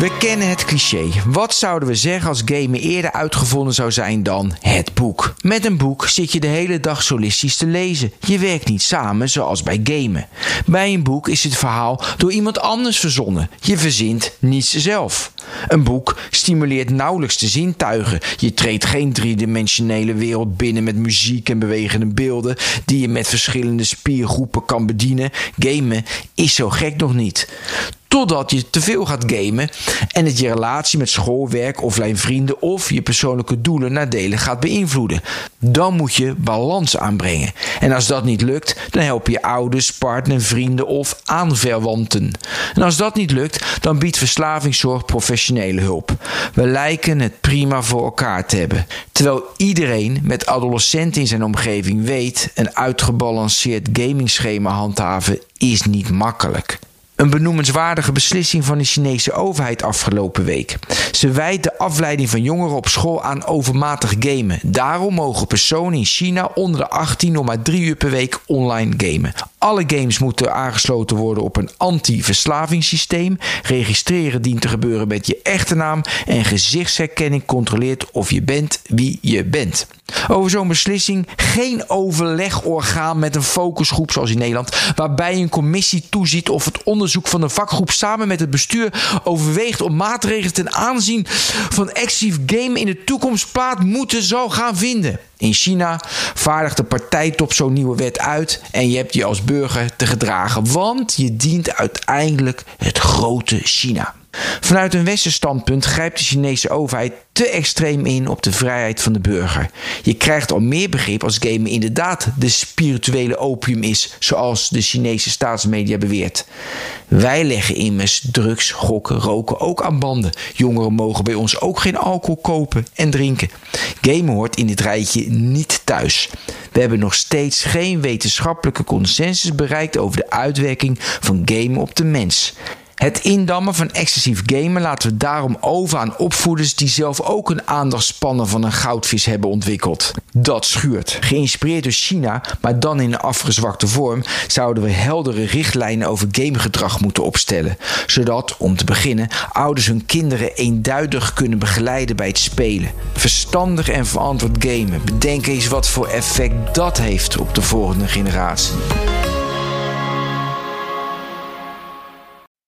We kennen het cliché. Wat zouden we zeggen als gamen eerder uitgevonden zou zijn dan het boek? Met een boek zit je de hele dag solistisch te lezen. Je werkt niet samen zoals bij gamen. Bij een boek is het verhaal door iemand anders verzonnen. Je verzint niets zelf. Een boek stimuleert nauwelijks de zintuigen. Je treedt geen driedimensionele wereld binnen met muziek en bewegende beelden die je met verschillende spiergroepen kan bedienen. Gamen is zo gek nog niet. Totdat je te veel gaat gamen en het je relatie met schoolwerk, offline vrienden of je persoonlijke doelen nadelig gaat beïnvloeden. Dan moet je balans aanbrengen. En als dat niet lukt, dan help je ouders, partner, vrienden of aanverwanten. En als dat niet lukt, dan biedt verslavingszorg professionele hulp. We lijken het prima voor elkaar te hebben. Terwijl iedereen met adolescenten in zijn omgeving weet, een uitgebalanceerd gamingschema handhaven is niet makkelijk. Een benoemenswaardige beslissing van de Chinese overheid afgelopen week. Ze wijt de afleiding van jongeren op school aan overmatig gamen. Daarom mogen personen in China onder de 18 nog 3 uur per week online gamen. Alle games moeten aangesloten worden op een anti-verslavingssysteem. Registreren dient te gebeuren met je echte naam en gezichtsherkenning controleert of je bent wie je bent. Over zo'n beslissing geen overlegorgaan met een focusgroep zoals in Nederland, waarbij een commissie toeziet of het onderzoek van een vakgroep samen met het bestuur overweegt om maatregelen ten aanzien van actief game in de toekomst plaats moeten zou gaan vinden. In China vaardigt de partijtop zo'n nieuwe wet uit en je hebt je als burger te gedragen, want je dient uiteindelijk het grote China. Vanuit een westers standpunt grijpt de Chinese overheid te extreem in op de vrijheid van de burger. Je krijgt al meer begrip als gamen inderdaad de spirituele opium is, zoals de Chinese staatsmedia beweert. Wij leggen immers drugs, gokken, roken ook aan banden. Jongeren mogen bij ons ook geen alcohol kopen en drinken. Gamen hoort in dit rijtje niet thuis. We hebben nog steeds geen wetenschappelijke consensus bereikt over de uitwerking van gamen op de mens. Het indammen van excessief gamen laten we daarom over aan opvoeders die zelf ook een aandachtspannen van een goudvis hebben ontwikkeld. Dat schuurt. Geïnspireerd door China, maar dan in een afgezwakte vorm, zouden we heldere richtlijnen over gamegedrag moeten opstellen. Zodat, om te beginnen, ouders hun kinderen eenduidig kunnen begeleiden bij het spelen. Verstandig en verantwoord gamen. Bedenk eens wat voor effect dat heeft op de volgende generatie.